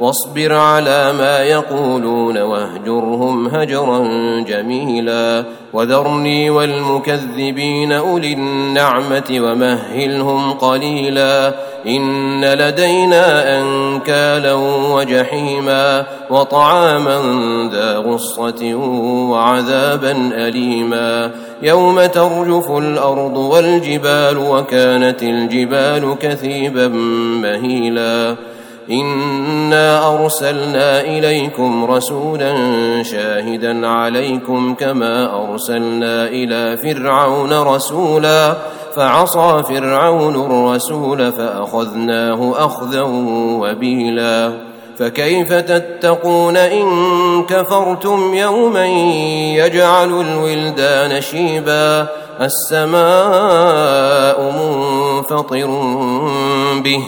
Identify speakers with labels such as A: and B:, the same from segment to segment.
A: واصبر على ما يقولون واهجرهم هجرا جميلا وذرني والمكذبين اولي النعمه ومهلهم قليلا ان لدينا انكالا وجحيما وطعاما ذا غصه وعذابا اليما يوم ترجف الارض والجبال وكانت الجبال كثيبا مهيلا انا ارسلنا اليكم رسولا شاهدا عليكم كما ارسلنا الى فرعون رسولا فعصى فرعون الرسول فاخذناه اخذا وبيلا فكيف تتقون ان كفرتم يوما يجعل الولدان شيبا السماء منفطر به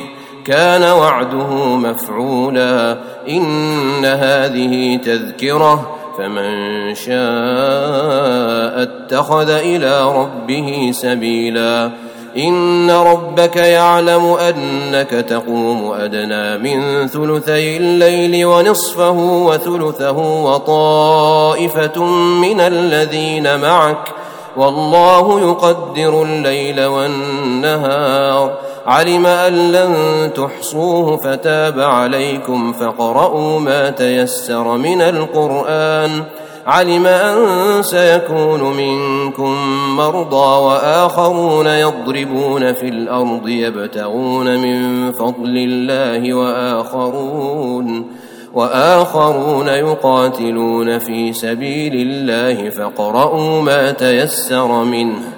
A: كان وعده مفعولا ان هذه تذكره فمن شاء اتخذ الى ربه سبيلا ان ربك يعلم انك تقوم ادنى من ثلثي الليل ونصفه وثلثه وطائفه من الذين معك والله يقدر الليل والنهار علم ان لن تحصوه فتاب عليكم فقرأوا ما تيسر من القران علم ان سيكون منكم مرضى واخرون يضربون في الارض يبتغون من فضل الله واخرون واخرون يقاتلون في سبيل الله فقرأوا ما تيسر منه